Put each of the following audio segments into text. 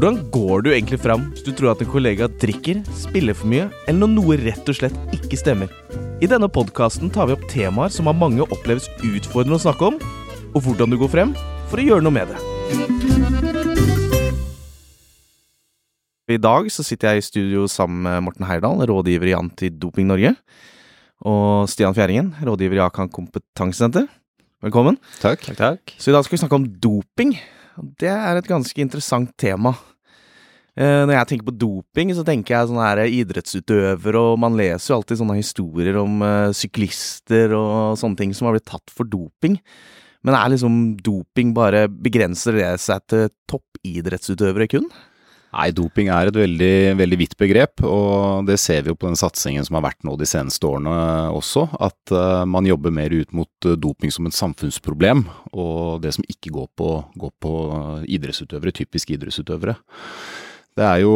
Hvordan går du egentlig fram hvis du tror at en kollega drikker, spiller for mye, eller når noe rett og slett ikke stemmer? I denne podkasten tar vi opp temaer som av mange oppleves utfordrende å snakke om, og hvordan du går frem for å gjøre noe med det. I dag så sitter jeg i studio sammen med Morten Heyerdahl, rådgiver i Antidoping Norge, og Stian Fjæringen, rådgiver i Akan kompetansesenter. Velkommen. Takk. takk, takk. Så i dag skal vi snakke om doping. Det er et ganske interessant tema. Eh, når jeg tenker på doping, så tenker jeg sånne her idrettsutøvere, og man leser jo alltid sånne historier om uh, syklister og sånne ting som har blitt tatt for doping. Men er liksom doping bare Begrenser det seg til toppidrettsutøvere kun? Nei, doping er et veldig, veldig vidt begrep, og det ser vi jo på den satsingen som har vært nå de seneste årene også. At man jobber mer ut mot doping som et samfunnsproblem, og det som ikke går på, går på idrettsutøvere, typisk idrettsutøvere. Det er jo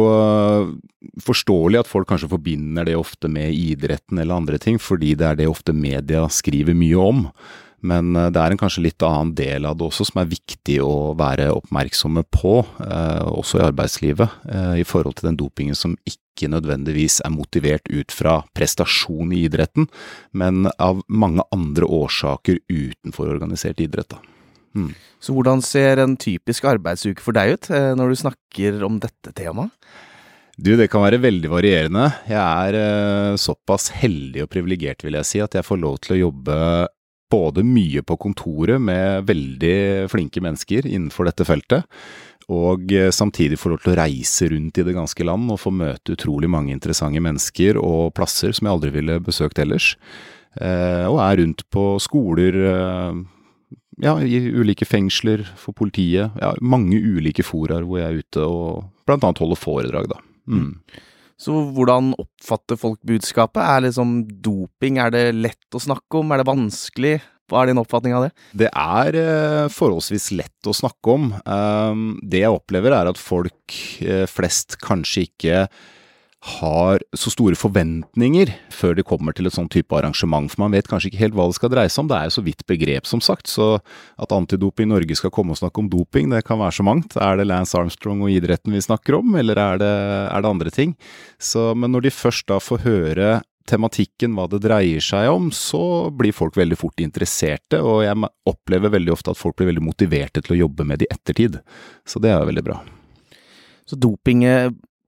forståelig at folk kanskje forbinder det ofte med idretten eller andre ting, fordi det er det ofte media skriver mye om. Men eh, det er en kanskje litt annen del av det også som er viktig å være oppmerksomme på, eh, også i arbeidslivet, eh, i forhold til den dopingen som ikke nødvendigvis er motivert ut fra prestasjon i idretten, men av mange andre årsaker utenfor organisert idrett. Mm. Så hvordan ser en typisk arbeidsuke for deg ut, når du snakker om dette temaet? Du, det kan være veldig varierende. Jeg er eh, såpass heldig og privilegert, vil jeg si, at jeg får lov til å jobbe både mye på kontoret med veldig flinke mennesker innenfor dette feltet, og eh, samtidig få lov til å reise rundt i det ganske land og få møte utrolig mange interessante mennesker og plasser som jeg aldri ville besøkt ellers. Eh, og er rundt på skoler, eh, ja, i ulike fengsler for politiet. Ja, mange ulike foraer hvor jeg er ute og annet holder foredrag, da. Mm. Så hvordan oppfatter folk budskapet? Er liksom doping, er det lett å snakke om, er det vanskelig? Hva er din oppfatning av det? Det er eh, forholdsvis lett å snakke om. Um, det jeg opplever er at folk eh, flest kanskje ikke har så store forventninger før de kommer til et sånn type arrangement, for man vet kanskje ikke helt hva det skal dreie seg om. Det er jo så vidt begrep, som sagt, så at Antidoping i Norge skal komme og snakke om doping, det kan være så mangt. Er det Lance Armstrong og idretten vi snakker om, eller er det, er det andre ting? Så, men når de først da får høre tematikken, hva det dreier seg om, så blir folk veldig fort interesserte, og jeg opplever veldig ofte at folk blir veldig motiverte til å jobbe med det i ettertid. Så det er jo veldig bra. Så doping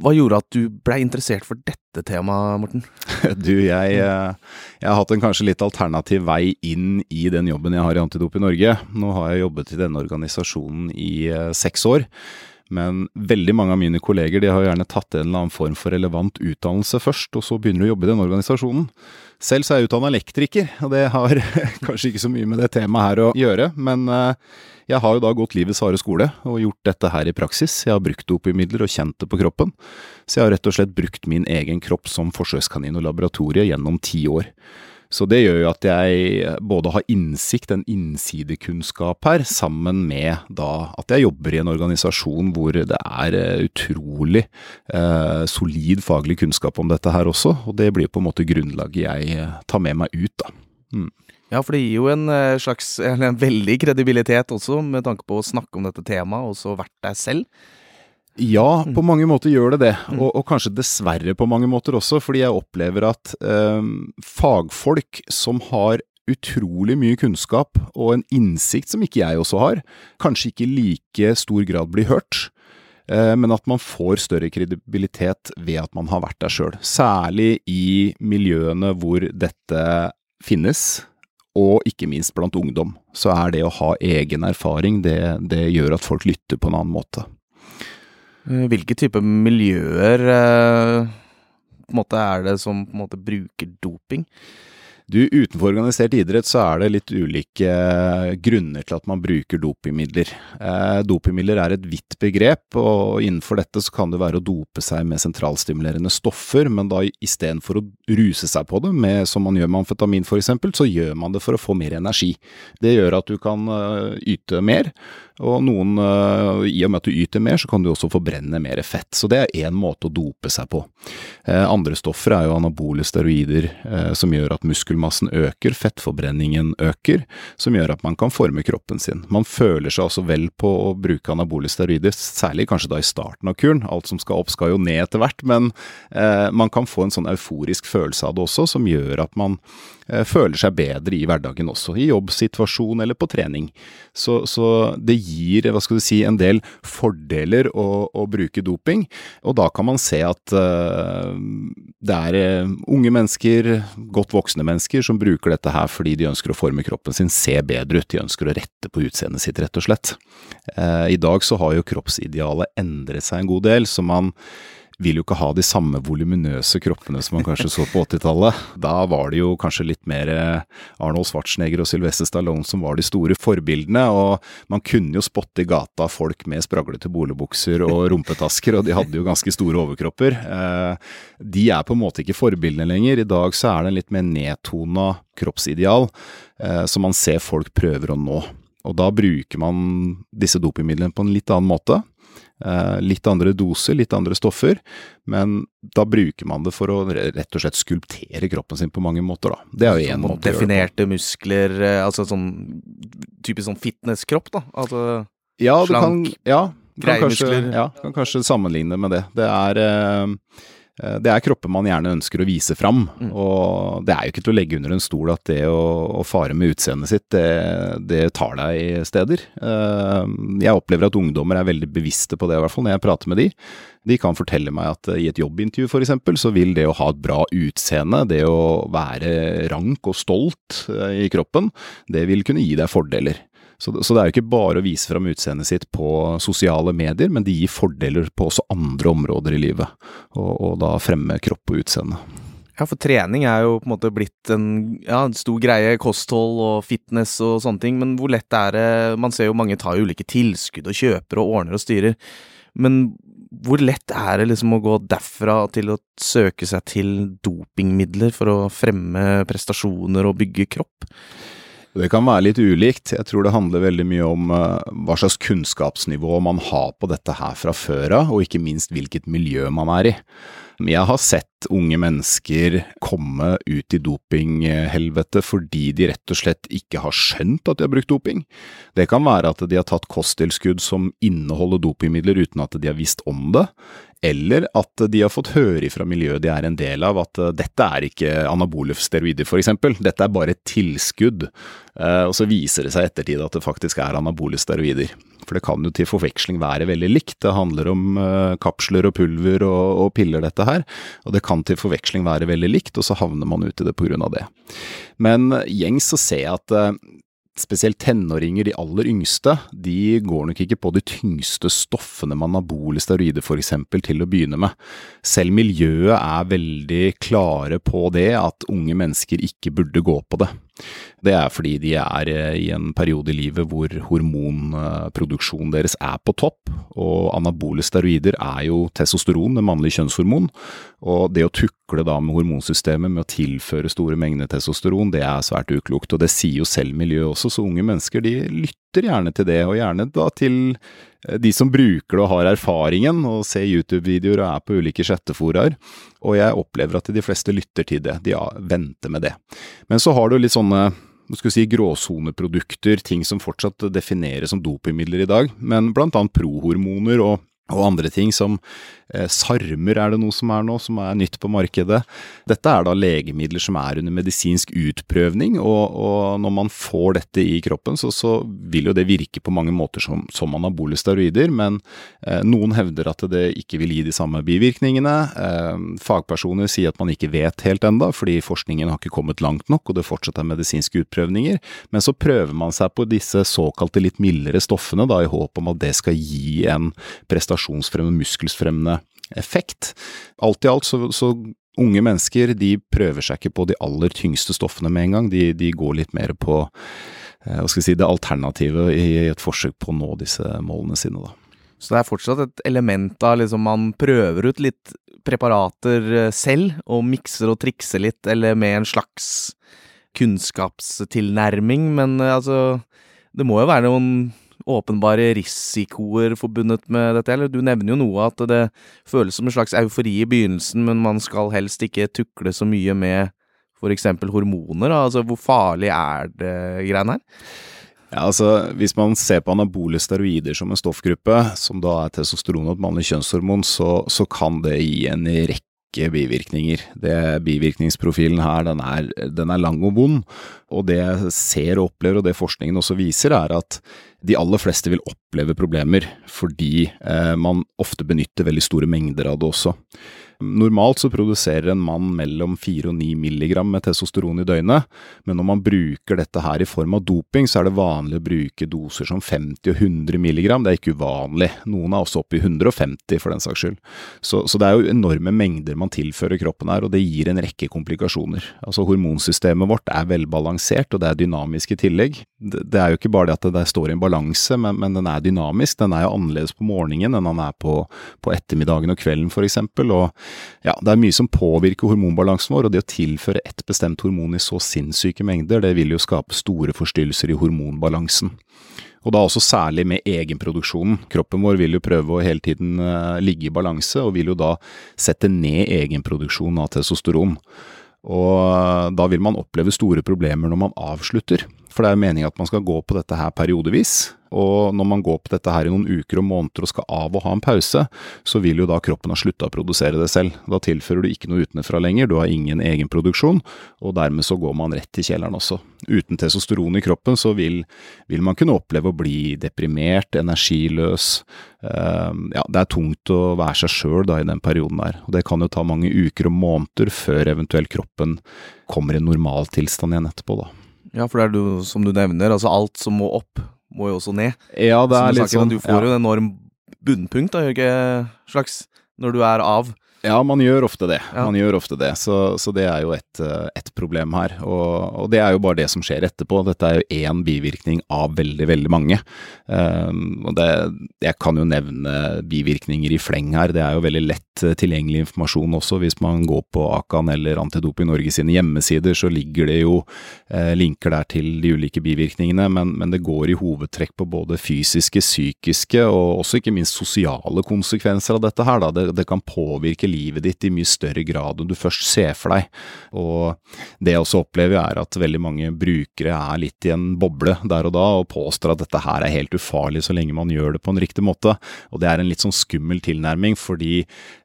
hva gjorde at du blei interessert for dette temaet, Morten? Du, jeg, eh, jeg, har hatt en kanskje litt alternativ vei inn i den jobben jeg har i Antidop i Norge. Nå har jeg jobbet i denne organisasjonen i eh, seks år. Men veldig mange av mine kolleger de har gjerne tatt en eller annen form for relevant utdannelse først, og så begynner du å jobbe i den organisasjonen. Selv så er jeg utdanna elektriker, og det har kanskje ikke så mye med det temaet her å gjøre. Men eh, jeg har jo da gått livets harde skole og gjort dette her i praksis. Jeg har brukt dopingmidler og kjent det på kroppen. Så jeg har rett og slett brukt min egen kropp som forsøkskanin og laboratorie gjennom ti år. Så det gjør jo at jeg både har innsikt, en innsidekunnskap her, sammen med da at jeg jobber i en organisasjon hvor det er eh, utrolig eh, solid faglig kunnskap om dette her også, og det blir på en måte grunnlaget jeg eh, tar med meg ut, da. Mm. Ja, for det gir jo en slags, eller en veldig kredibilitet også, med tanke på å snakke om dette temaet, og så vært deg selv. Ja, mm. på mange måter gjør det det, mm. og, og, kanskje dessverre på mange måter også, fordi jeg opplever at eh, fagfolk som har utrolig mye kunnskap og en innsikt som ikke jeg også har, kanskje ikke i like stor grad blir hørt. Eh, men at man får større kredibilitet ved at man har vært der sjøl. Særlig i miljøene hvor dette finnes, og ikke minst blant ungdom. Så er det å ha egen erfaring, det, det gjør at folk lytter på en annen måte. Eh, hvilke typer miljøer eh, måte er det som måte bruker doping? Du, Utenfor organisert idrett så er det litt ulike grunner til at man bruker dopingmidler. Eh, dopingmidler er et vidt begrep, og innenfor dette så kan det være å dope seg med sentralstimulerende stoffer, men da istedenfor å ruse seg på det, med, som man gjør med amfetamin f.eks., så gjør man det for å få mer energi. Det gjør at du kan uh, yte mer, og noen, uh, i og med at du yter mer, så kan du også forbrenne mer fett. Så det er én måte å dope seg på. Eh, andre stoffer er jo anabole steroider, som gjør at muskel muskelmassen øker, fettforbrenningen øker, som gjør at man kan forme kroppen sin. Man føler seg også vel på å bruke anabole steroider, særlig kanskje da i starten av kuren. Alt som skal opp skal jo ned etter hvert, men eh, man kan få en sånn euforisk følelse av det også, som gjør at man eh, føler seg bedre i hverdagen også, i jobbsituasjon eller på trening. Så, så det gir, hva skal du si, en del fordeler å, å bruke doping, og da kan man se at eh, det er eh, unge mennesker, godt voksne mennesker, som bruker dette her fordi de ønsker å forme kroppen sin, se bedre ut, de ønsker å rette på utseendet sitt, rett og slett. Eh, I dag så har jo kroppsidealet endret seg en god del, så man vil jo ikke ha de samme voluminøse kroppene som man kanskje så på 80-tallet. Da var det jo kanskje litt mer eh, Arnold Schwarzenegger og Sylvester Stallone som var de store forbildene, og man kunne jo spotte i gata folk med spraglete boligbukser og rumpetasker, og de hadde jo ganske store overkropper. Eh, de er på en måte ikke forbildene lenger. I dag så er det en litt mer nedtona kroppsideal eh, som man ser folk prøver å nå. Og da bruker man disse dopingmidlene på en litt annen måte. Eh, litt andre doser, litt andre stoffer, men da bruker man det for å rett og slett skulptere kroppen sin på mange måter, da. Det er jo én måte Definerte muskler, eh, altså sånn typisk sånn fitnesskropp, da? Altså ja, slank, kan, ja, kan kanskje, ja, kan kanskje sammenligne med det. Det er Eh, det er kropper man gjerne ønsker å vise fram, mm. og det er jo ikke til å legge under en stol at det å, å fare med utseendet sitt, det, det, tar deg i steder. Eh, jeg opplever at ungdommer er veldig bevisste på det, i hvert fall når jeg prater med de. De kan fortelle meg at i et jobbintervju f.eks., så vil det å ha et bra utseende, det å være rank og stolt eh, i kroppen, det vil kunne gi deg fordeler. Så, så, det er jo ikke bare å vise fram utseendet sitt på sosiale medier, men det gir fordeler på også andre områder i livet, og, og da fremme kropp og utseende. Ja, for trening er jo på en måte blitt en, ja, stor greie. Kosthold og fitness og sånne ting. Men hvor lett er det Man ser jo mange tar ulike tilskudd og kjøper og ordner og styrer. Men hvor lett er det liksom å gå derfra til å søke seg til dopingmidler for å fremme prestasjoner og bygge kropp? Det kan være litt ulikt. Jeg tror det handler veldig mye om uh, hva slags kunnskapsnivå man har på dette her fra før av, og ikke minst hvilket miljø man er i. Jeg har sett unge mennesker komme ut i dopinghelvete fordi de rett og slett ikke har skjønt at de har brukt doping. Det kan være at de har tatt kosttilskudd som inneholder dopingmidler uten at de har visst om det, eller at de har fått høre fra miljøet de er en del av at uh, dette er ikke anabole steroider f.eks., dette er bare et tilskudd. Uh, og så viser det seg i ettertid at det faktisk er anabole steroider. For det kan jo til forveksling være veldig likt. Det handler om uh, kapsler og pulver og, og, piller, dette her. Og det kan til forveksling være veldig likt, og så havner man ut i det av det. Men gjengs så ser jeg at spesielt tenåringer, de aller yngste, de går nok ikke på de tyngste stoffene med anabole steroider f.eks. til å begynne med. Selv miljøet er veldig klare på det, at unge mennesker ikke burde gå på det. Det er fordi de er eh, i en periode i livet hvor hormonproduksjonen deres er på topp, og anabole steroider er jo testosteron, det mannlige kjønnshormon, og det å tukle da med hormonsystemet med å tilføre store mengder testosteron, det er svært uklokt, og det sier jo selv miljøet også, så unge mennesker de lytter gjerne til det, og gjerne da til eh, de som bruker det og har erfaringen, og ser YouTube-videoer og er på ulike chatteforaer. Og jeg opplever at de fleste lytter til det, de venter med det. Men så har du litt sånne skal si, gråsoneprodukter, ting som fortsatt defineres som dopingmidler i dag, men blant annet prohormoner og og andre ting som eh, sarmer er det noe som er nå, som er nytt på markedet. Dette er da legemidler som er under medisinsk utprøvning, og, og når man får dette i kroppen, så, så, vil jo det virke på mange måter som, som anabole steroider, men eh, noen hevder at det ikke vil gi de samme bivirkningene. Eh, fagpersoner sier at man ikke vet helt enda, fordi forskningen har ikke kommet langt nok, og det fortsatt er medisinske utprøvninger. Men så prøver man seg på disse såkalte litt mildere stoffene, da i håp om at det skal gi en prestasjon prestasjonsfremmende, muskelsfremmende effekt. Alt i alt så, så unge mennesker de prøver seg ikke på de aller tyngste stoffene med en gang, de, de går litt mer på eh, hva skal jeg si, det alternativet i et forsøk på å nå disse målene sine. da. Så det er fortsatt et element av liksom man prøver ut litt preparater eh, selv, og mikser og trikser litt, eller med en slags kunnskapstilnærming, men eh, altså Det må jo være noen åpenbare risikoer forbundet med dette? Eller du nevner jo noe at det føles som en slags eufori i begynnelsen, men man skal helst ikke tukle så mye med f.eks. hormoner? Altså, hvor farlig er det greiene her? Ja, altså, Hvis man ser på anabole steroider som en stoffgruppe, som da er testosteron og et mannlig kjønnshormon, så, så kan det gi en rekke bivirkninger. Det, bivirkningsprofilen her den er, den er, lang og vond, og det jeg ser og opplever, og det forskningen også viser, er at de aller fleste vil oppleve problemer fordi eh, man ofte benytter veldig store mengder av det også. Normalt så produserer en mann mellom 4 og 9 milligram med testosteron i døgnet, men når man bruker dette her i form av doping, så er det vanlig å bruke doser som 50 og 100 milligram. Det er ikke uvanlig. Noen er også oppe i 150 for den saks skyld. Så, så det er jo enorme mengder man tilfører kroppen her, og det gir en rekke komplikasjoner. Altså Hormonsystemet vårt er velbalansert, og det er dynamisk i tillegg. Det, det er jo ikke bare det at det står i en balanse, men, men, den er dynamisk. Den er jo annerledes på morgenen enn den er på, på ettermiddagen og kvelden f.eks. Og ja, det er mye som påvirker hormonbalansen vår, og det å tilføre ett bestemt hormon i så sinnssyke mengder, det vil jo skape store forstyrrelser i hormonbalansen. Og da også særlig med egenproduksjonen. Kroppen vår vil jo prøve å hele tiden uh, ligge i balanse, og vil jo da sette ned egenproduksjonen av testosteron. Og uh, da vil man oppleve store problemer når man avslutter. For det er jo meningen at man skal gå på dette her periodevis. Og når man går på dette her i noen uker og måneder og skal av og ha en pause, så vil jo da kroppen ha slutta å produsere det selv. Da tilfører du ikke noe utenfra lenger, du har ingen egenproduksjon, og dermed så går man rett til kjelleren også. Uten testosteron i kroppen så vil, vil man kunne oppleve å bli deprimert, energiløs. Uh, ja, det er tungt å være seg sjøl i den perioden der. Og det kan jo ta mange uker og måneder før eventuelt kroppen kommer i normaltilstand igjen etterpå, da. Ja, for det er du, som du nevner, altså alt som må opp, må jo også ned. Ja, det er litt sånn. Du får ja. jo en enorm bunnpunkt, da, Jørge Slags, når du er av. Ja, man gjør ofte det. Ja. Man gjør ofte det. Så, så det er jo et, eh, et problem her. Og, og, det er jo bare det som skjer etterpå. Dette er jo én bivirkning av veldig, veldig mange. Um, og det, jeg kan jo nevne bivirkninger i fleng her. Det er jo veldig lett eh, tilgjengelig informasjon også. Hvis man går på Akan eller Antidoping Norge sine hjemmesider, så ligger det jo eh, linker der til de ulike bivirkningene. Men, men det går i hovedtrekk på både fysiske, psykiske og også ikke minst sosiale konsekvenser av dette her. Da. Det, det kan påvirke livet ditt i mye større grad enn du først ser for deg. Og det jeg også opplever er at veldig mange brukere er litt i en boble der og da, og påstår at dette her er helt ufarlig så lenge man gjør det på en riktig måte. Og det er en litt sånn skummel tilnærming, fordi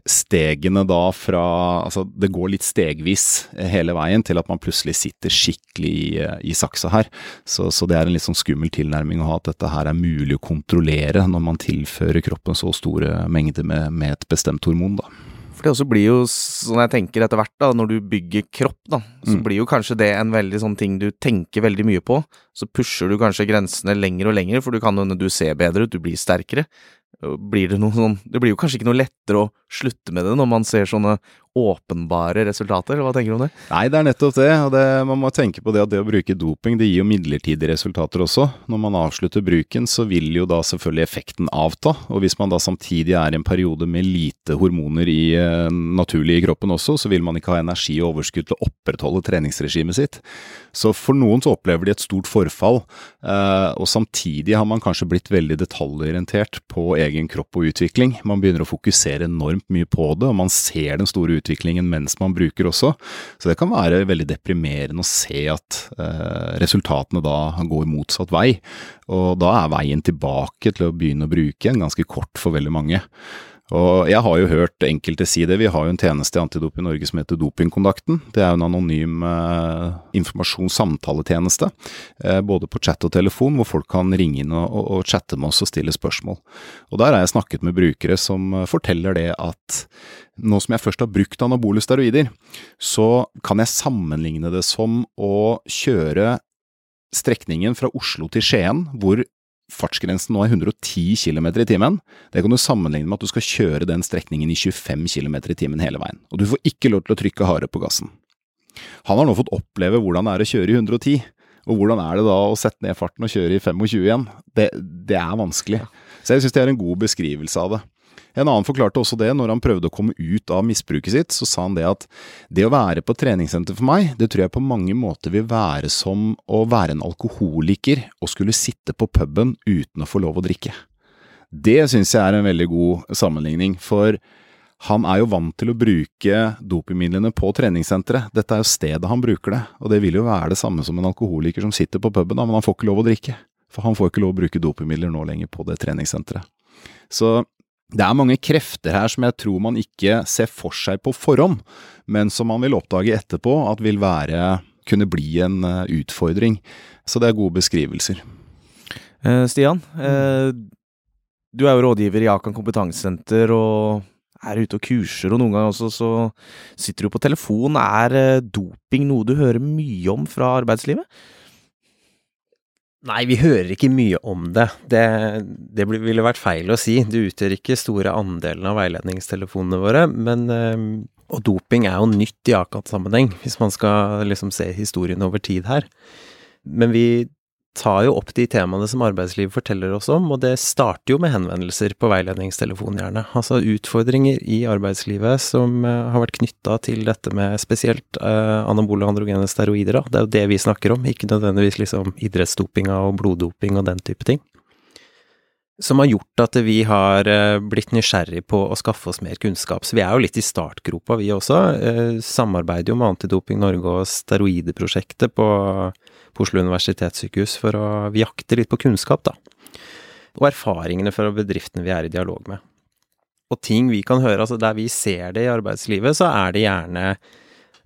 stegene da fra Altså, det går litt stegvis hele veien til at man plutselig sitter skikkelig i, i saksa her. Så, så, det er en litt sånn skummel tilnærming å ha at dette her er mulig å kontrollere når man tilfører kroppen så store mengder med, med et bestemt hormon, da. For det også blir jo, sånn jeg tenker etter hvert, da, når du bygger kropp, da, så mm. blir jo kanskje det en veldig sånn ting du tenker veldig mye på. Så pusher du kanskje grensene lenger og lenger, for du kan hende du ser bedre ut, du blir sterkere. Blir det sånn Det blir jo kanskje ikke noe lettere å slutte med det når man ser sånne åpenbare resultater, hva tenker du om det? Nei, det er nettopp det, og det, man må tenke på det at det å bruke doping, det gir jo midlertidige resultater også. Når man avslutter bruken, så vil jo da selvfølgelig effekten avta, og hvis man da samtidig er i en periode med lite hormoner i eh, naturlig i kroppen også, så vil man ikke ha energi og overskudd til å opprettholde treningsregimet sitt. Så for noen så opplever de et stort forfall, eh, og samtidig har man kanskje blitt veldig detaljorientert på egen kropp og utvikling. Man begynner å fokusere enormt mye på det, og man ser den store utviklingen mens man bruker også. Så det kan være veldig deprimerende å se at eh, resultatene da går motsatt vei. Og da er veien tilbake til å begynne å bruke en ganske kort for veldig mange. Og jeg har jo hørt enkelte si det. Vi har jo en tjeneste i Antidop i Norge som heter Dopingkontakten. Det er jo en anonym eh, informasjons-samtaletjeneste, eh, både på chat og telefon, hvor folk kan ringe inn og, og, og, chatte med oss og stille spørsmål. Og der har jeg snakket med brukere som eh, forteller det at nå som jeg først har brukt anabole steroider, så kan jeg sammenligne det som å kjøre strekningen fra Oslo til Skien, hvor fartsgrensen nå er 110 km i timen. Det kan du sammenligne med at du skal kjøre den strekningen i 25 km i timen hele veien. Og du får ikke lov til å trykke hardere på gassen. Han har nå fått oppleve hvordan det er å kjøre i 110. Og hvordan er det da å sette ned farten og kjøre i 25 igjen? Det, det er vanskelig. Så jeg synes det er en god beskrivelse av det. En annen forklarte også det, når han prøvde å komme ut av misbruket sitt, så sa han det at det å være på treningssenter for meg, det tror jeg på mange måter vil være som å være en alkoholiker og skulle sitte på puben uten å få lov å drikke. Det syns jeg er en veldig god sammenligning, for han er jo vant til å bruke dopingmidlene på treningssenteret. Dette er jo stedet han bruker det, og det vil jo være det samme som en alkoholiker som sitter på puben, men han får ikke lov å drikke. For han får ikke lov å bruke dopingmidler nå lenger på det treningssenteret. Så det er mange krefter her som jeg tror man ikke ser for seg på forhånd, men som man vil oppdage etterpå at vil være kunne bli en uh, utfordring. Så det er gode beskrivelser. Uh, Stian, uh, du er jo rådgiver i Akan kompetansesenter og er ute og kurser, og noen ganger også så sitter du på telefon. Er eh, doping noe du hører mye om fra arbeidslivet? Nei, vi hører ikke mye om det. Det, det ville vært feil å si. Det utgjør ikke store andelen av veiledningstelefonene våre, men eh, Og doping er jo nytt i Akat-sammenheng, hvis man skal liksom se historien over tid her. Men vi tar jo opp de temaene som arbeidslivet forteller oss om, og det starter jo med henvendelser på veiledningstelefonen, gjerne. Altså utfordringer i arbeidslivet som uh, har vært knytta til dette med spesielt eh, anabole androgene steroider, da. Det er jo det vi snakker om, ikke nødvendigvis liksom idrettsdopinga og bloddoping og den type ting. Som har gjort at vi har uh, blitt nysgjerrig på å skaffe oss mer kunnskap. Så vi er jo litt i startgropa, vi også. Samarbeider jo med Antidoping Norge og Steroideprosjektet på på Oslo universitetssykehus for å jakte litt på kunnskap, da. Og erfaringene fra bedriftene vi er i dialog med. Og ting vi kan høre, altså der vi ser det i arbeidslivet, så er det gjerne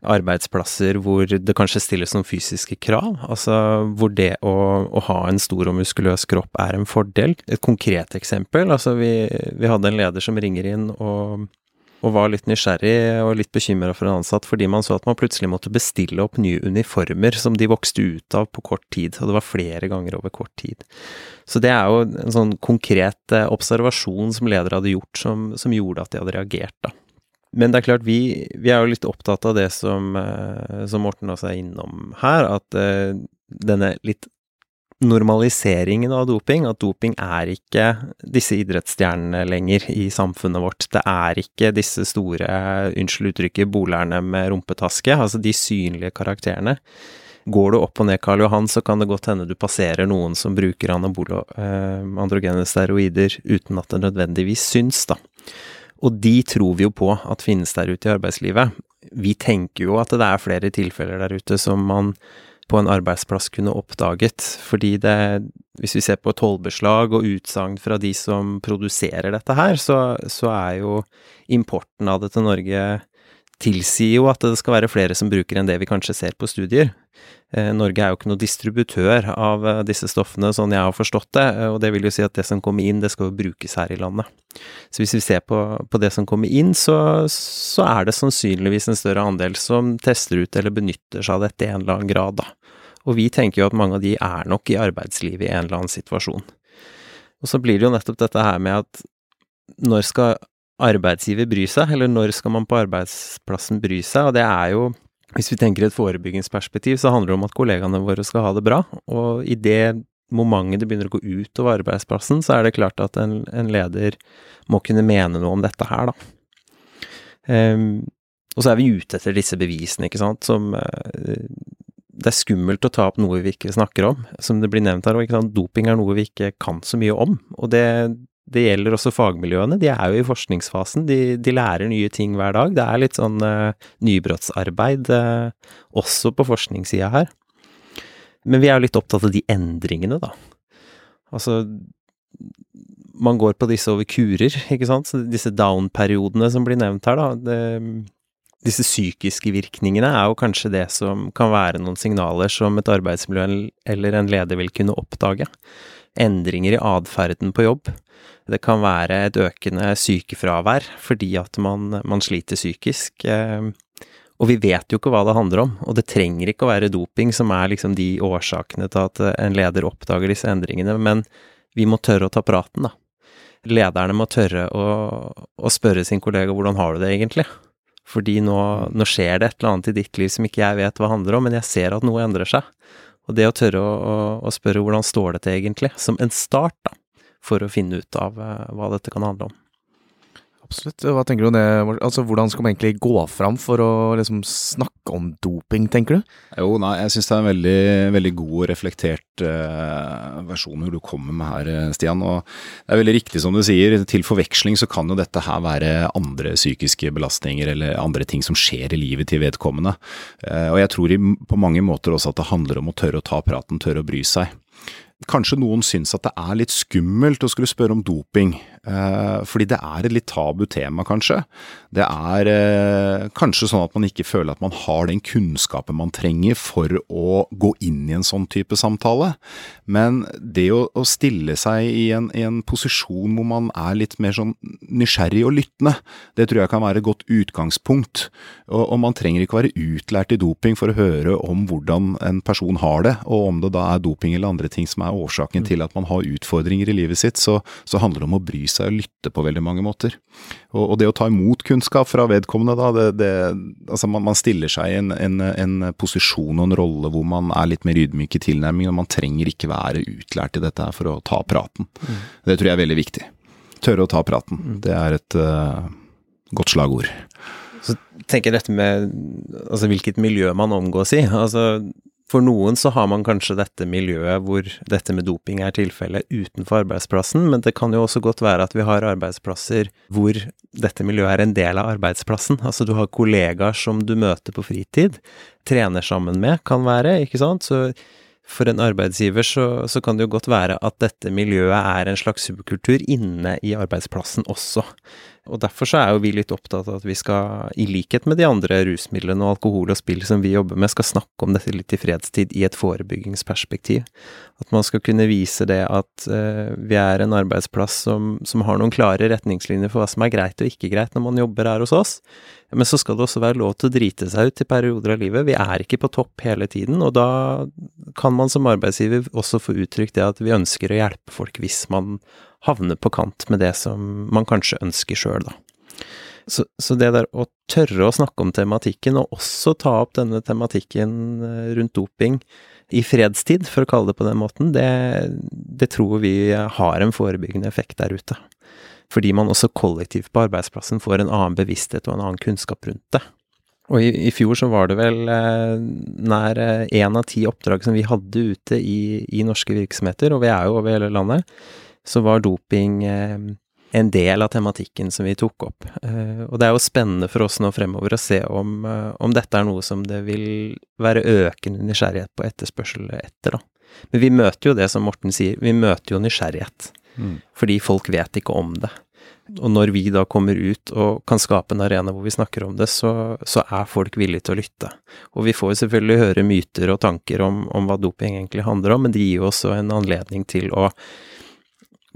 arbeidsplasser hvor det kanskje stilles noen fysiske krav, altså hvor det å, å, ha en stor og muskuløs kropp er en fordel. Et konkret eksempel, altså vi, vi hadde en leder som ringer inn og og var litt nysgjerrig og litt bekymra for en ansatt fordi man så at man plutselig måtte bestille opp nye uniformer som de vokste ut av på kort tid, og det var flere ganger over kort tid. Så det er jo en sånn konkret eh, observasjon som leder hadde gjort, som, som gjorde at de hadde reagert, da. Men det er klart, vi, vi, er jo litt opptatt av det som, eh, som Morten også er innom her, at uh, denne litt normaliseringen av doping, at doping er ikke disse idrettsstjernene lenger i samfunnet vårt. Det er ikke disse store, unnskyld uttrykket, bolerne med rumpetaske, altså de synlige karakterene. Går du opp og ned Karl Johan, så kan det godt hende du passerer noen som bruker anabolo, eh, androgene steroider uten at det nødvendigvis syns, da. Og de tror vi jo på at finnes der ute i arbeidslivet. Vi tenker jo at det er flere tilfeller der ute som man på en arbeidsplass kunne oppdaget. Fordi det, hvis vi ser på tollbeslag og utsagn fra de som produserer dette her, så, så, er jo importen av det til Norge tilsier jo at det skal være flere som bruker enn det vi kanskje ser på studier. Eh, Norge er jo ikke noe distributør av eh, disse stoffene, sånn jeg har forstått det, eh, og det vil jo si at det som kommer inn, det skal jo brukes her i landet. Så hvis vi ser på, på det som kommer inn, så, så, er det sannsynligvis en større andel som tester ut eller benytter seg av dette i en eller annen grad, da. Og vi tenker jo at mange av de er nok i arbeidslivet i en eller annen situasjon. Og så blir det jo nettopp dette her med at når skal arbeidsgiver bry seg, eller når skal man på arbeidsplassen bry seg, og det er jo hvis vi tenker et forebyggingsperspektiv, så handler det om at kollegaene våre skal ha det bra. Og i det momentet det begynner å gå ut over arbeidsplassen, så er det klart at en, en leder må kunne mene noe om dette her, da. Um, og så er vi ute etter disse bevisene, ikke sant, som uh, Det er skummelt å ta opp noe vi ikke snakker om. Som det blir nevnt her Og doping er noe vi ikke kan så mye om. Og det, det gjelder også fagmiljøene. De er jo i forskningsfasen. De, de lærer nye ting hver dag. Det er litt sånn uh, nybrottsarbeid uh, også på forskningssida her. Men vi er jo litt opptatt av de endringene, da. Altså Man går på disse over kurer, ikke sant. Så disse down-periodene som blir nevnt her, da. Det, disse psykiske virkningene er jo kanskje det som kan være noen signaler som et arbeidsmiljø eller en leder vil kunne oppdage. Endringer i atferden på jobb det kan være et økende sykefravær fordi at man, man sliter psykisk. Eh, og vi vet jo ikke hva det handler om, og det trenger ikke å være doping som er liksom de årsakene til at en leder oppdager disse endringene, men vi må tørre å ta praten, da. Lederne må tørre å, å spørre sin kollega hvordan har du det egentlig? Fordi nå, nå, skjer det et eller annet i ditt liv som ikke jeg vet hva handler om, men jeg ser at noe endrer seg. Og det å tørre å, å, å spørre hvordan står det til egentlig, som en start, da for å finne ut av eh, hva dette kan handle om. Absolutt. Hva tenker du om det? Altså, Hvordan skal man egentlig gå fram for å liksom snakke om doping, tenker du? Jo, nei, jeg syns det er en veldig, veldig god og reflektert eh, versjon du kommer med her, eh, Stian. Og det er veldig riktig som du sier, til forveksling så kan jo dette her være andre psykiske belastninger eller andre ting som skjer i livet til vedkommende. Eh, og jeg tror i, på mange måter også at det handler om å tørre å ta praten, tørre å bry seg. Kanskje noen syns at det er litt skummelt å skulle spørre om doping, fordi det er et litt tabu tema, kanskje. Det er eh, kanskje sånn at man ikke føler at man har den kunnskapen man trenger for å gå inn i en sånn type samtale. Men det å, å stille seg i en, i en, posisjon hvor man er litt mer sånn nysgjerrig og lyttende, det tror jeg kan være et godt utgangspunkt. Og, og man trenger ikke være utlært i doping for å høre om hvordan en person har det, og om det da er doping eller andre ting som er årsaken til at man har utfordringer i livet sitt, så, så handler det om å bry seg og lytte på veldig mange måter. Og, og det å ta imot kunnskap fra vedkommende, da, det, det, altså man, man, stiller seg i en, en, en, posisjon og en rolle hvor man er litt mer ydmyk i tilnærmingen, og man trenger ikke være utlært i dette her for å ta praten. Mm. Det tror jeg er veldig viktig. Tørre å ta praten. Mm. Det er et uh, godt slagord. Så tenker jeg dette med altså hvilket miljø man omgås i. Altså for noen så har man kanskje dette miljøet hvor dette med doping er tilfellet utenfor arbeidsplassen, men det kan jo også godt være at vi har arbeidsplasser hvor dette miljøet er en del av arbeidsplassen. Altså du har kollegaer som du møter på fritid, trener sammen med, kan være, ikke sant. Så for en arbeidsgiver så, så kan det jo godt være at dette miljøet er en slags subkultur inne i arbeidsplassen også. Og derfor så er jo vi litt opptatt av at vi skal, i likhet med de andre rusmidlene og alkohol og spill som vi jobber med, skal snakke om dette litt i fredstid i et forebyggingsperspektiv. At man skal kunne vise det at uh, vi er en arbeidsplass som, som, har noen klare retningslinjer for hva som er greit og ikke greit når man jobber her hos oss. Men så skal det også være lov til å drite seg ut i perioder av livet. Vi er ikke på topp hele tiden, og da kan man som arbeidsgiver også få uttrykt det at vi ønsker å hjelpe folk hvis man havne på kant med det som man kanskje ønsker sjøl, da. Så, så, det der å tørre å snakke om tematikken, og også ta opp denne tematikken eh, rundt doping i fredstid, for å kalle det på den måten, det, det tror vi har en forebyggende effekt der ute. Fordi man også kollektivt på arbeidsplassen får en annen bevissthet og en annen kunnskap rundt det. Og i, i fjor så var det vel eh, nær én eh, av ti oppdrag som vi hadde ute i, i norske virksomheter, og vi er jo over hele landet så var doping eh, en del av tematikken som vi tok opp. Eh, og det er jo spennende for oss nå fremover å se om, eh, om dette er noe som det vil være økende nysgjerrighet på etterspørsel etter, da. Men vi møter jo det som Morten sier, vi møter jo nysgjerrighet. Mm. Fordi folk vet ikke om det. Og når vi da kommer ut og kan skape en arena hvor vi snakker om det, så, så er folk villige til å lytte. Og vi får jo selvfølgelig høre myter og tanker om, om hva doping egentlig handler om, men det gir jo også en anledning til å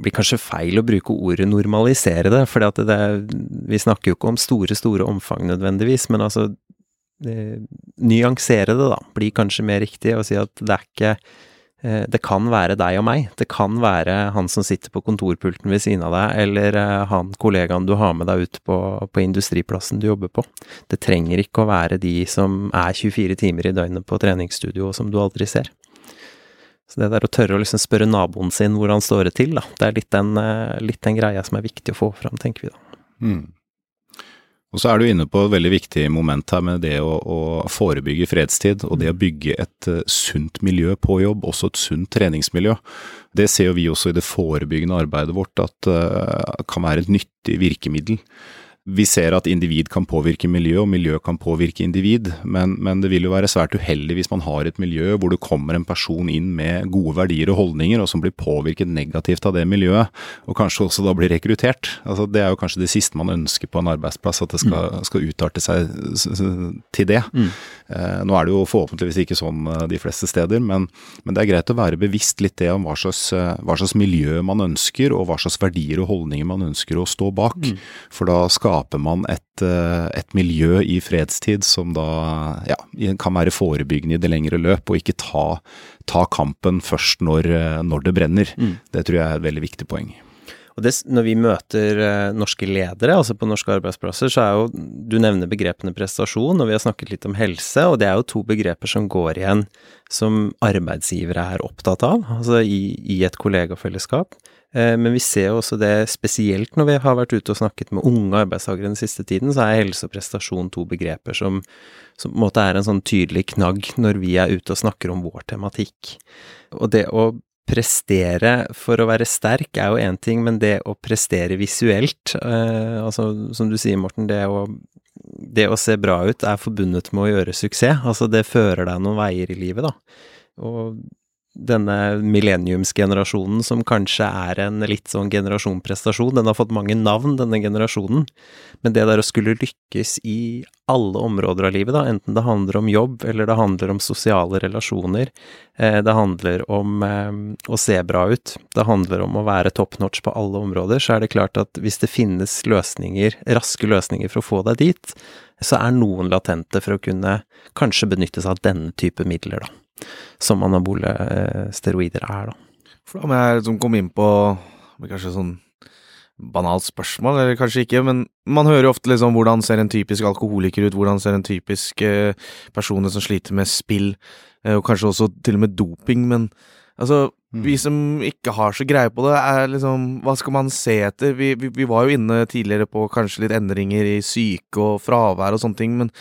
blir kanskje feil å bruke ordet normalisere det, for vi snakker jo ikke om store, store omfang nødvendigvis, men altså det, nyansere det, da, blir kanskje mer riktig å si at det er ikke eh, det kan være deg og meg. Det kan være han som sitter på kontorpulten ved siden av deg, eller eh, han kollegaen du har med deg ut på, på, industriplassen du jobber på. Det trenger ikke å være de som er 24 timer i døgnet på treningsstudio, og som du aldri ser. Så det der å tørre å liksom spørre naboen sin hvor han står det til, da, det er litt den, eh, litt den greia som er viktig å få fram, tenker vi da. Mm. Og så er du inne på et veldig viktig moment her med det å, å forebygge fredstid, og det å bygge et uh, sunt miljø på jobb, også et sunt treningsmiljø. Det ser jo vi også i det forebyggende arbeidet vårt at uh, kan være et nyttig virkemiddel. Vi ser at individ kan påvirke miljø, og miljø kan påvirke individ, men, men, det vil jo være svært uheldig hvis man har et miljø hvor det kommer en person inn med gode verdier og holdninger, og som blir påvirket negativt av det miljøet, og kanskje også da blir rekruttert. Altså, det er jo kanskje det siste man ønsker på en arbeidsplass, at det skal, mm. skal utarte seg til det. Mm. Eh, nå er det jo forhåpentligvis ikke sånn eh, de fleste steder, men, men, det er greit å være bevisst litt det om hva slags, eh, hva slags, miljø man ønsker, og hva slags verdier og holdninger man ønsker å stå bak. Mm. For da skal skaper man et, eh, et, miljø i fredstid som da ja, kan være forebyggende i det lengre løp, og ikke ta, ta kampen først når, eh, når det brenner. Mm. Det tror jeg er et veldig viktig poeng. Og det, når vi møter uh, norske ledere, altså på norske arbeidsplasser, så er jo Du nevner begrepene prestasjon, og vi har snakket litt om helse, og det er jo to begreper som går igjen som arbeidsgivere er opptatt av, altså i, i et kollegafellesskap. Eh, men vi ser jo også det spesielt når vi har vært ute og snakket med unge arbeidstakere den siste tiden, så er helse og prestasjon to begreper som, som på en måte er en sånn tydelig knagg når vi er ute og snakker om vår tematikk. Og det å prestere for å være sterk er jo én ting, men det å prestere visuelt, eh, altså som du sier, Morten, det å, det å se bra ut er forbundet med å gjøre suksess. Altså det fører deg noen veier i livet, da. Og denne millenniumsgenerasjonen som kanskje er en litt sånn generasjonprestasjon. Den har fått mange navn, denne generasjonen. Men det der å skulle lykkes i alle områder av livet, da, enten det handler om jobb, eller det handler om sosiale relasjoner, eh, det handler om eh, å se bra ut, det handler om å være top notch på alle områder, så er det klart at hvis det finnes løsninger, raske løsninger for å få deg dit, så er noen latente for å kunne kanskje benytte seg av denne type midler, da som anabole eh, steroider er, da. For da må jeg liksom komme inn på kanskje sånn banalt spørsmål, eller kanskje ikke, men man hører jo ofte liksom hvordan ser en typisk alkoholiker ut, hvordan ser en typisk eh, person som sliter med spill, eh, og kanskje også til og med doping, men altså mm. vi som ikke har så greie på det, er liksom Hva skal man se etter? Vi, vi, vi var jo inne tidligere på kanskje litt endringer i syke og fravær og sånne ting, men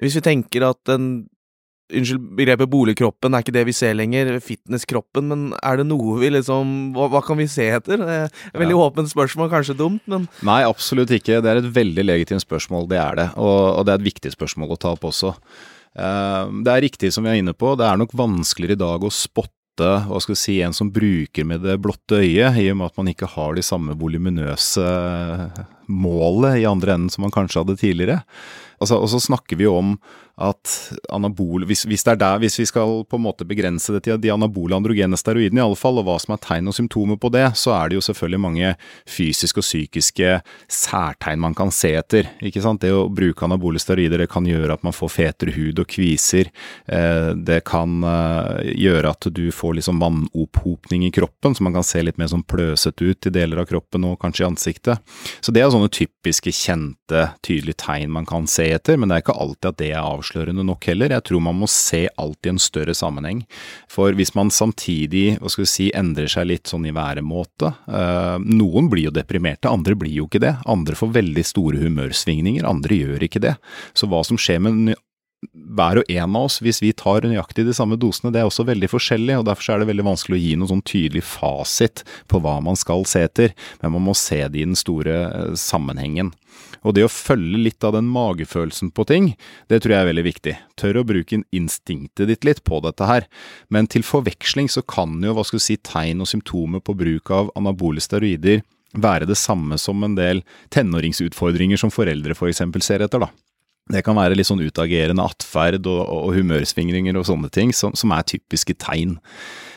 hvis vi tenker at en Unnskyld, begrepet boligkroppen er ikke det vi ser lenger, fitnesskroppen, men er det noe vi liksom Hva, hva kan vi se etter? Er veldig ja. åpent spørsmål, kanskje dumt, men Nei, absolutt ikke. Det er et veldig legitimt spørsmål, det er det. Og, og det er et viktig spørsmål å ta opp også. Uh, det er riktig som vi er inne på, det er nok vanskeligere i dag å spotte hva skal vi si, en som bruker med det blotte øyet, i og med at man ikke har de samme voluminøse målet i andre enden som man kanskje hadde tidligere. Altså, og så snakker vi om at anabol, hvis, hvis, det er der, hvis vi skal på en måte begrense det til de anabole androgene steroidene i alle fall, og hva som er tegn og symptomer på det, så er det jo selvfølgelig mange fysiske og psykiske særtegn man kan se etter. ikke sant? Det å bruke anabole steroider det kan gjøre at man får fetere hud og kviser. Eh, det kan eh, gjøre at du får liksom vannopphopning i kroppen, så man kan se litt mer sånn pløsete ut i deler av kroppen og kanskje i ansiktet. Så det er sånne typiske, kjente, tydelige tegn man kan se etter, men det er ikke alltid at det er avslørende nok heller. Jeg tror man må se alt i en større sammenheng. For hvis man samtidig hva skal vi si, endrer seg litt sånn i væremåte eh, Noen blir jo deprimerte, andre blir jo ikke det. Andre får veldig store humørsvingninger, andre gjør ikke det. Så hva som skjer med hver og en av oss, hvis vi tar nøyaktig de samme dosene, det er også veldig forskjellig, og derfor er det veldig vanskelig å gi noen sånn tydelig fasit på hva man skal se etter, men man må se det i den store eh, sammenhengen. Og det å følge litt av den magefølelsen på ting, det tror jeg er veldig viktig. Tør å bruke instinktet ditt litt på dette her, men til forveksling så kan jo, hva skal du si, tegn og symptomer på bruk av anabole steroider være det samme som en del tenåringsutfordringer som foreldre f.eks. For ser etter, da. Det kan være litt sånn utagerende atferd og, og humørsvingninger og sånne ting som, som, er typiske tegn.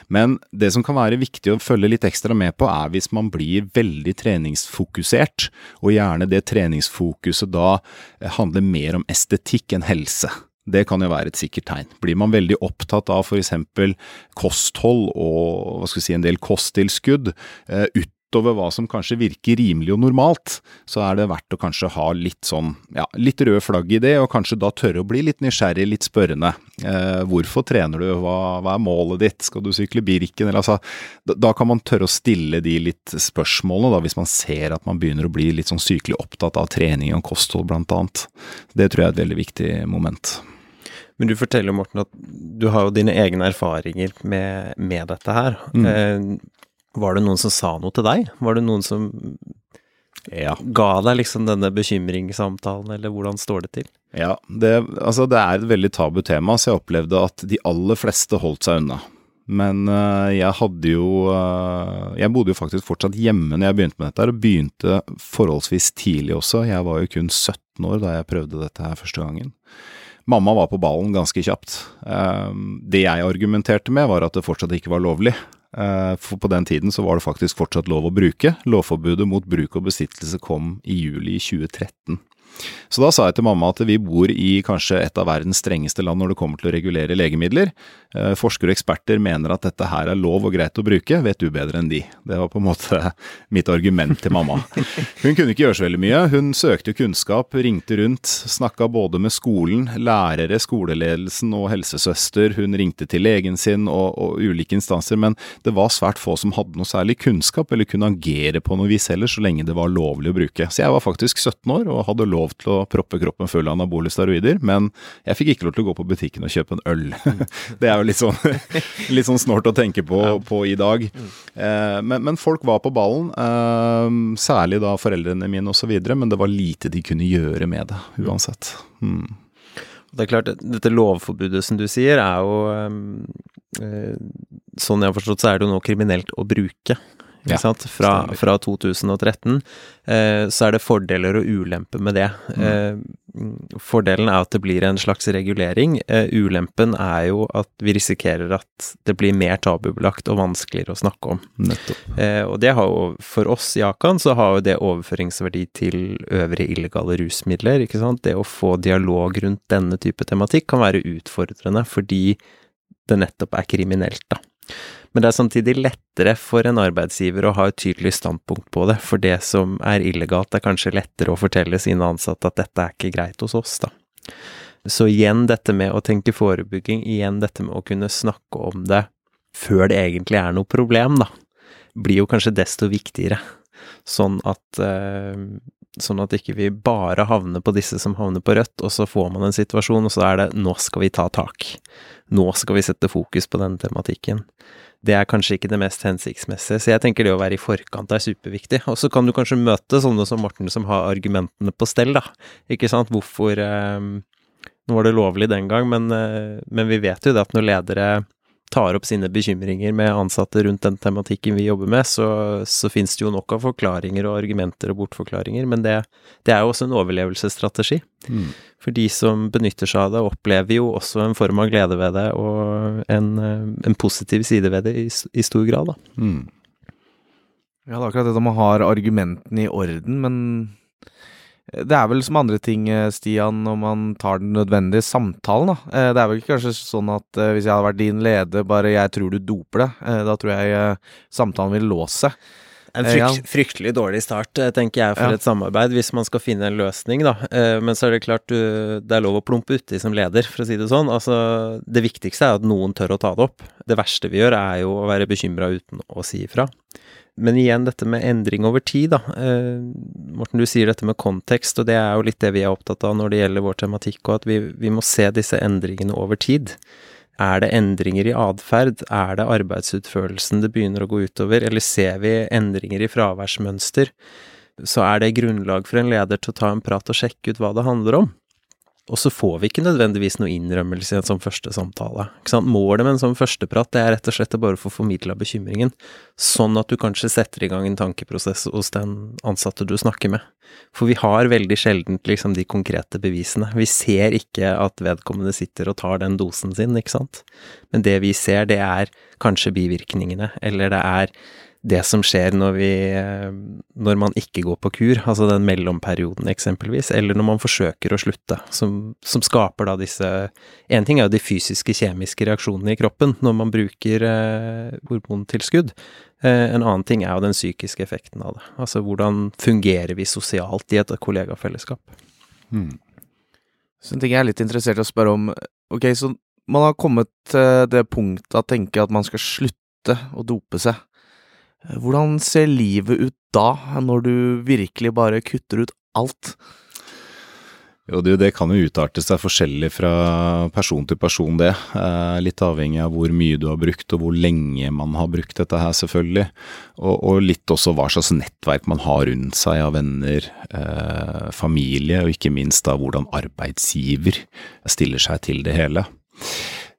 Men det som kan være viktig å følge litt ekstra med på, er hvis man blir veldig treningsfokusert, og gjerne det treningsfokuset da handler mer om estetikk enn helse. Det kan jo være et sikkert tegn. Blir man veldig opptatt av f.eks. kosthold og si, en del kosttilskudd, uh, utover hva som kanskje virker rimelig og normalt, så er det verdt å kanskje ha litt sånn, ja, litt røde flagg i det, og kanskje da tørre å bli litt nysgjerrig, litt spørrende. Eh, hvorfor trener du, hva, hva, er målet ditt, skal du sykle Birken, eller altså da, da, kan man tørre å stille de litt spørsmålene, da, hvis man ser at man begynner å bli litt sånn sykelig opptatt av trening og kosthold, blant annet. Det tror jeg er et veldig viktig moment. Men du forteller, Morten, at du har jo dine egne erfaringer med, med dette her. Mm. Eh, var det noen som sa noe til deg? Var det noen som ja. ga deg liksom denne bekymringssamtalen, eller hvordan står det til? Ja, det, altså det er et veldig tabu tema, så jeg opplevde at de aller fleste holdt seg unna. Men uh, jeg hadde jo uh, Jeg bodde jo faktisk fortsatt hjemme når jeg begynte med dette, og begynte forholdsvis tidlig også. Jeg var jo kun 17 år da jeg prøvde dette her første gangen. Mamma var på ballen ganske kjapt. Uh, det jeg argumenterte med, var at det fortsatt ikke var lovlig. Eh, for på den tiden så var det faktisk fortsatt lov å bruke. Lovforbudet mot bruk og besittelse kom i juli 2013. Så da sa jeg til mamma at vi bor i kanskje et av verdens strengeste land når det kommer til å regulere legemidler. Eh, forskere og eksperter mener at dette her er lov og greit å bruke, vet du bedre enn de. Det var på en måte mitt argument til mamma. Hun kunne ikke gjøre så veldig mye. Hun søkte kunnskap, ringte rundt, snakka både med skolen, lærere, skoleledelsen og helsesøster. Hun ringte til legen sin og, og ulike instanser, men det var svært få som hadde noe særlig kunnskap eller kunne agere på noe vis heller, så lenge det var lovlig å bruke. Så jeg var faktisk 17 år og hadde lov til å proppe kroppen full av anabole steroider, men jeg fikk ikke lov til å gå på butikken og kjøpe en øl. Det er jo litt sånn, litt sånn snålt å tenke på, på i dag. Eh, men, men, folk var på ballen, eh, særlig da foreldrene mine osv., men det var lite de kunne gjøre med det uansett. Hmm. Det er klart, dette lovforbudet som du sier, er jo øh, Sånn jeg har forstått, så er det jo nå kriminelt å bruke ja, fra, fra, 2013, eh, så er det fordeler og ulemper med det. Mm. Eh, fordelen er at det blir en slags regulering. Eh, ulempen er jo at vi risikerer at det blir mer tabubelagt og vanskeligere å snakke om. Eh, og det har jo, for oss i Akan, så har jo det overføringsverdi til øvrige illegale rusmidler. ikke sant? Det å få dialog rundt denne type tematikk kan være utfordrende fordi det nettopp er kriminelt, da. Men det er samtidig lettere for en arbeidsgiver å ha et tydelig standpunkt på det, for det som er illegalt er kanskje lettere å fortelle sine ansatte at dette er ikke greit hos oss, da. Så igjen dette med å tenke forebygging, igjen dette med å kunne snakke om det før det egentlig er noe problem, da, blir jo kanskje desto viktigere. Sånn at eh, Sånn at ikke vi bare havner på disse som havner på rødt, og så får man en situasjon, og så er det 'nå skal vi ta tak'. Nå skal vi sette fokus på denne tematikken det er kanskje ikke det mest hensiktsmessige. Så jeg tenker det å være i forkant er superviktig. Og så kan du kanskje møte sånne som Morten som har argumentene på stell, da. Ikke sant. Hvorfor eh, Nå var det lovlig den gang, men, eh, men vi vet jo det at når ledere tar opp sine bekymringer med ansatte rundt den tematikken vi jobber med, så, så finnes det jo nok av forklaringer og argumenter og bortforklaringer, men det, det er jo også en overlevelsesstrategi. Mm. For de som benytter seg av det, opplever jo også en form av glede ved det, og en, en positiv side ved det i, i stor grad, da. Mm. Ja, det er akkurat det at man har argumentene i orden, men det er vel som andre ting, eh, Stian, når man tar den nødvendige samtalen, da. Eh, det er vel ikke kanskje sånn at eh, hvis jeg hadde vært din leder, bare 'jeg tror du doper det', da tror jeg samtalen vil låse. En frykt, fryktelig dårlig start, tenker jeg, for ja. et samarbeid, hvis man skal finne en løsning, da. Men så er det klart, det er lov å plumpe uti som leder, for å si det sånn. Altså, det viktigste er at noen tør å ta det opp. Det verste vi gjør, er jo å være bekymra uten å si ifra. Men igjen dette med endring over tid, da. Eh, Morten, du sier dette med kontekst, og det er jo litt det vi er opptatt av når det gjelder vår tematikk, og at vi, vi må se disse endringene over tid. Er det endringer i atferd? Er det arbeidsutførelsen det begynner å gå utover, eller ser vi endringer i fraværsmønster? Så er det grunnlag for en leder til å ta en prat og sjekke ut hva det handler om. Og så får vi ikke nødvendigvis noe innrømmelse i en sånn første samtale. Målet med en sånn førsteprat det er rett og slett å bare få formidla bekymringen, sånn at du kanskje setter i gang en tankeprosess hos den ansatte du snakker med. For vi har veldig sjelden liksom de konkrete bevisene. Vi ser ikke at vedkommende sitter og tar den dosen sin, ikke sant. Men det vi ser, det er kanskje bivirkningene, eller det er det som skjer når vi Når man ikke går på kur, altså den mellomperioden eksempelvis, eller når man forsøker å slutte, som, som skaper da disse En ting er jo de fysiske, kjemiske reaksjonene i kroppen når man bruker eh, hormontilskudd. Eh, en annen ting er jo den psykiske effekten av det. Altså hvordan fungerer vi sosialt i et kollegafellesskap. Hmm. Så en ting jeg er litt interessert i å spørre om Ok, så man har kommet til det punktet å tenke at man skal slutte å dope seg. Hvordan ser livet ut da, når du virkelig bare kutter ut alt? Jo, det, kan jo utarte seg forskjellig fra person til person, det. Eh, litt avhengig av hvor mye du har brukt og hvor lenge man har brukt dette her, selvfølgelig. Og, og litt også hva slags nettverk man har rundt seg av venner, eh, familie, og ikke minst da hvordan arbeidsgiver stiller seg til det hele.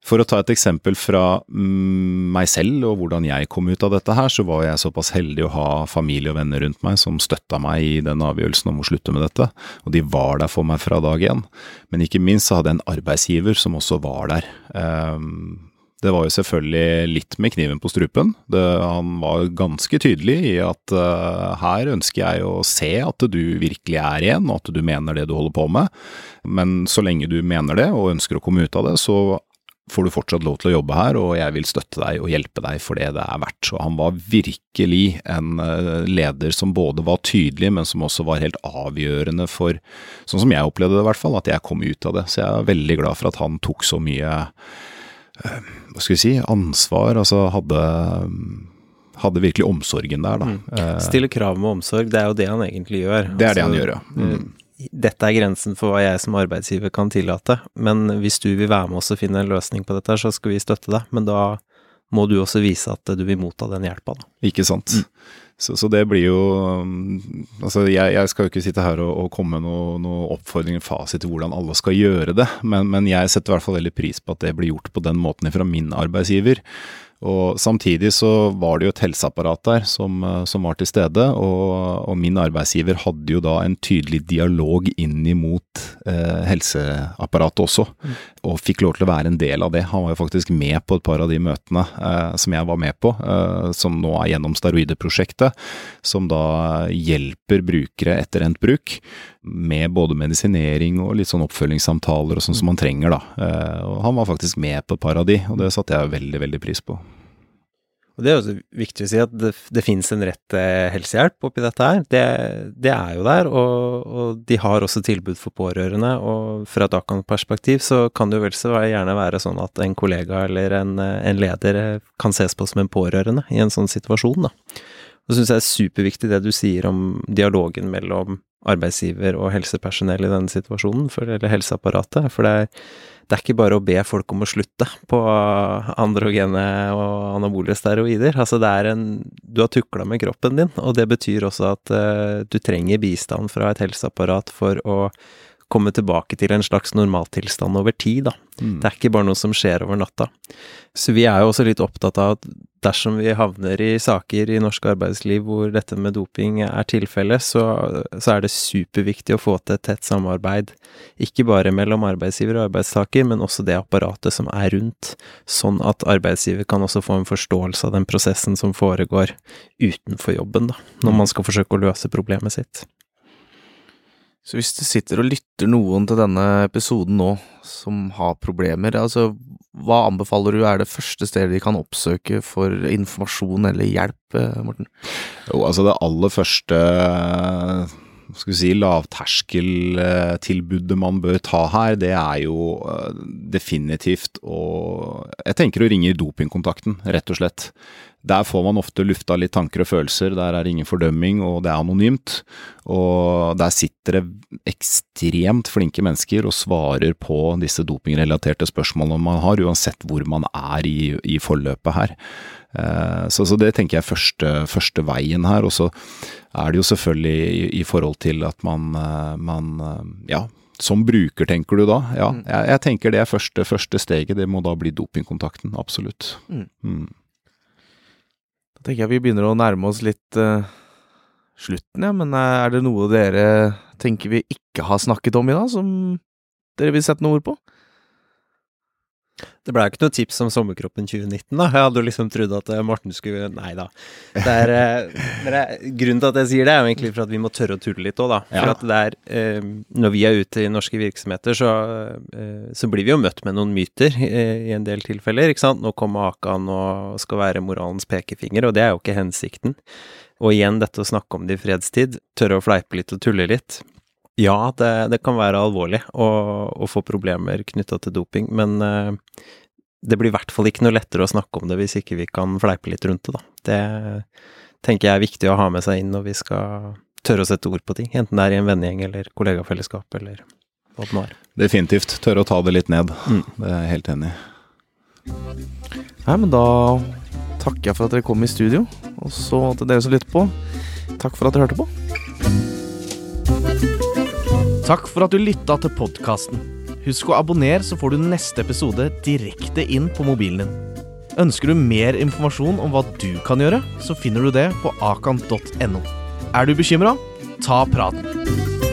For å ta et eksempel fra mm, meg selv og hvordan jeg kom ut av dette her, så var jeg såpass heldig å ha familie og venner rundt meg som støtta meg i den avgjørelsen om å slutte med dette, og de var der for meg fra dag én. Men ikke minst så hadde jeg en arbeidsgiver som også var der. Um, Det var jo selvfølgelig litt med kniven på strupen. Det, han var ganske tydelig i at uh, her ønsker jeg å se at du virkelig er en, og at du mener det du holder på med. Men så lenge du mener det og ønsker å komme ut av det, så får du fortsatt lov til å jobbe her, og jeg vil støtte deg og hjelpe deg for det det er verdt. Så han var virkelig en uh, leder som både var tydelig, men som også var helt avgjørende for, sånn som jeg opplevde det i hvert fall, at jeg kom ut av det. Så jeg er veldig glad for at han tok så mye Eh, hva skal vi si, ansvar, altså hadde, hadde virkelig omsorgen der, da. Mm. Eh, Stille krav med omsorg, det er jo det han egentlig gjør. Det er altså, det han gjør, ja. Mm. Dette er grensen for hva jeg som arbeidsgiver kan tillate, men hvis du vil være med oss og finne en løsning på dette, så skal vi støtte deg, men da må du også vise at du vil motta den hjelpa, da. Ikke sant. Mm. Så, så, det blir jo Altså, jeg, jeg, skal jo ikke sitte her og, og komme med noen noe oppfordring, fasit til hvordan alle skal gjøre det, men, men jeg setter i hvert fall veldig pris på at det blir gjort på den måten fra min arbeidsgiver. Og Samtidig så var det jo et helseapparat der som, eh, som var til stede, og, og, min arbeidsgiver hadde jo da en tydelig dialog inn imot eh, helseapparatet også, mm. og fikk lov til å være en del av det. Han var jo faktisk med på et par av de møtene eh, som jeg var med på, eh, som nå er gjennom steroideprosjektet, som da hjelper brukere etter endt bruk med både medisinering og litt sånn oppfølgingssamtaler og sånn som man trenger, da. Eh, og han var faktisk med på et par av de, og det satte jeg veldig, veldig pris på. Og Det er også viktig å si at det, det finnes en rett helsehjelp oppi dette her. Det, det er jo der, og, og, de har også tilbud for pårørende. Og fra et Akan-perspektiv så kan det jo vel så gjerne være sånn at en kollega eller en, en leder kan ses på som en pårørende i en sånn situasjon, da. Og så syns jeg det er superviktig det du sier om dialogen mellom arbeidsgiver og helsepersonell i denne situasjonen, for, eller helseapparatet. For det er, det er, ikke bare å be folk om å slutte på androgene og anabole steroider. Altså det er en Du har tukla med kroppen din, og det betyr også at uh, du trenger bistand fra et helseapparat for å komme tilbake til en slags normaltilstand over tid, da. Mm. Det er ikke bare noe som skjer over natta. Så vi er jo også litt opptatt av at dersom vi havner i saker i norsk arbeidsliv hvor dette med doping er tilfellet, så, så, er det superviktig å få til et tett samarbeid. Ikke bare mellom arbeidsgiver og arbeidstaker, men også det apparatet som er rundt, sånn at arbeidsgiver kan også få en forståelse av den prosessen som foregår utenfor jobben, da, når man skal forsøke å løse problemet sitt. Så hvis det sitter og lytter noen til denne episoden nå som har problemer, altså hva anbefaler du er det første stedet de kan oppsøke for informasjon eller hjelp, eh, Morten? Jo, altså det aller første skal vi si, lavterskeltilbudet man bør ta her, det er jo eh, definitivt å Jeg tenker å ringe dopingkontakten, rett og slett. Der får man ofte lufta litt tanker og følelser, der er det ingen fordømming og det er anonymt. Og der sitter det ekstremt flinke mennesker og svarer på disse dopingrelaterte spørsmålene man har, uansett hvor man er i, i forløpet her. Eh, så, så, det tenker jeg er første, første veien her. Og så er det jo selvfølgelig i, i forhold til at man, eh, man, eh, ja, som bruker, tenker du da? Ja, mm. jeg, jeg, tenker det er første, første steget. Det må da bli dopingkontakten. Absolutt. Mm. Tenker jeg vi begynner å nærme oss litt uh, slutten, ja. Men er det noe dere tenker vi ikke har snakket om i dag, som dere vil sette noe ord på? Det blei ikke noe tips om sommerkroppen 2019, da. Jeg hadde jo liksom trodd at eh, Morten skulle Nei da. Det er, det grunnen til at jeg sier det, er jo egentlig for at vi må tørre å tulle litt òg, da. For ja. at det er eh, Når vi er ute i norske virksomheter, så, eh, så blir vi jo møtt med noen myter i en del tilfeller, ikke sant. Nå kommer Akan og skal være moralens pekefinger, og det er jo ikke hensikten. Og igjen dette å snakke om det i fredstid, tørre å fleipe litt og tulle litt. Ja, det, det, kan være alvorlig å, å få problemer knytta til doping, men uh, det blir i hvert fall ikke noe lettere å snakke om det hvis ikke vi kan fleipe litt rundt det, da. Det tenker jeg er viktig å ha med seg inn når vi skal tørre å sette ord på ting, enten det er i en vennegjeng eller kollegafellesskap eller hva det nå er. Definitivt. Tørre å ta det litt ned. Mm. Det er jeg helt enig i. Nei, men da takker jeg for at dere kom i studio, og så til dere som lytter på, takk for at dere hørte på. Takk for at du lytta til podkasten. Husk å abonnere, så får du neste episode direkte inn på mobilen din. Ønsker du mer informasjon om hva du kan gjøre, så finner du det på akan.no. Er du bekymra? Ta praten.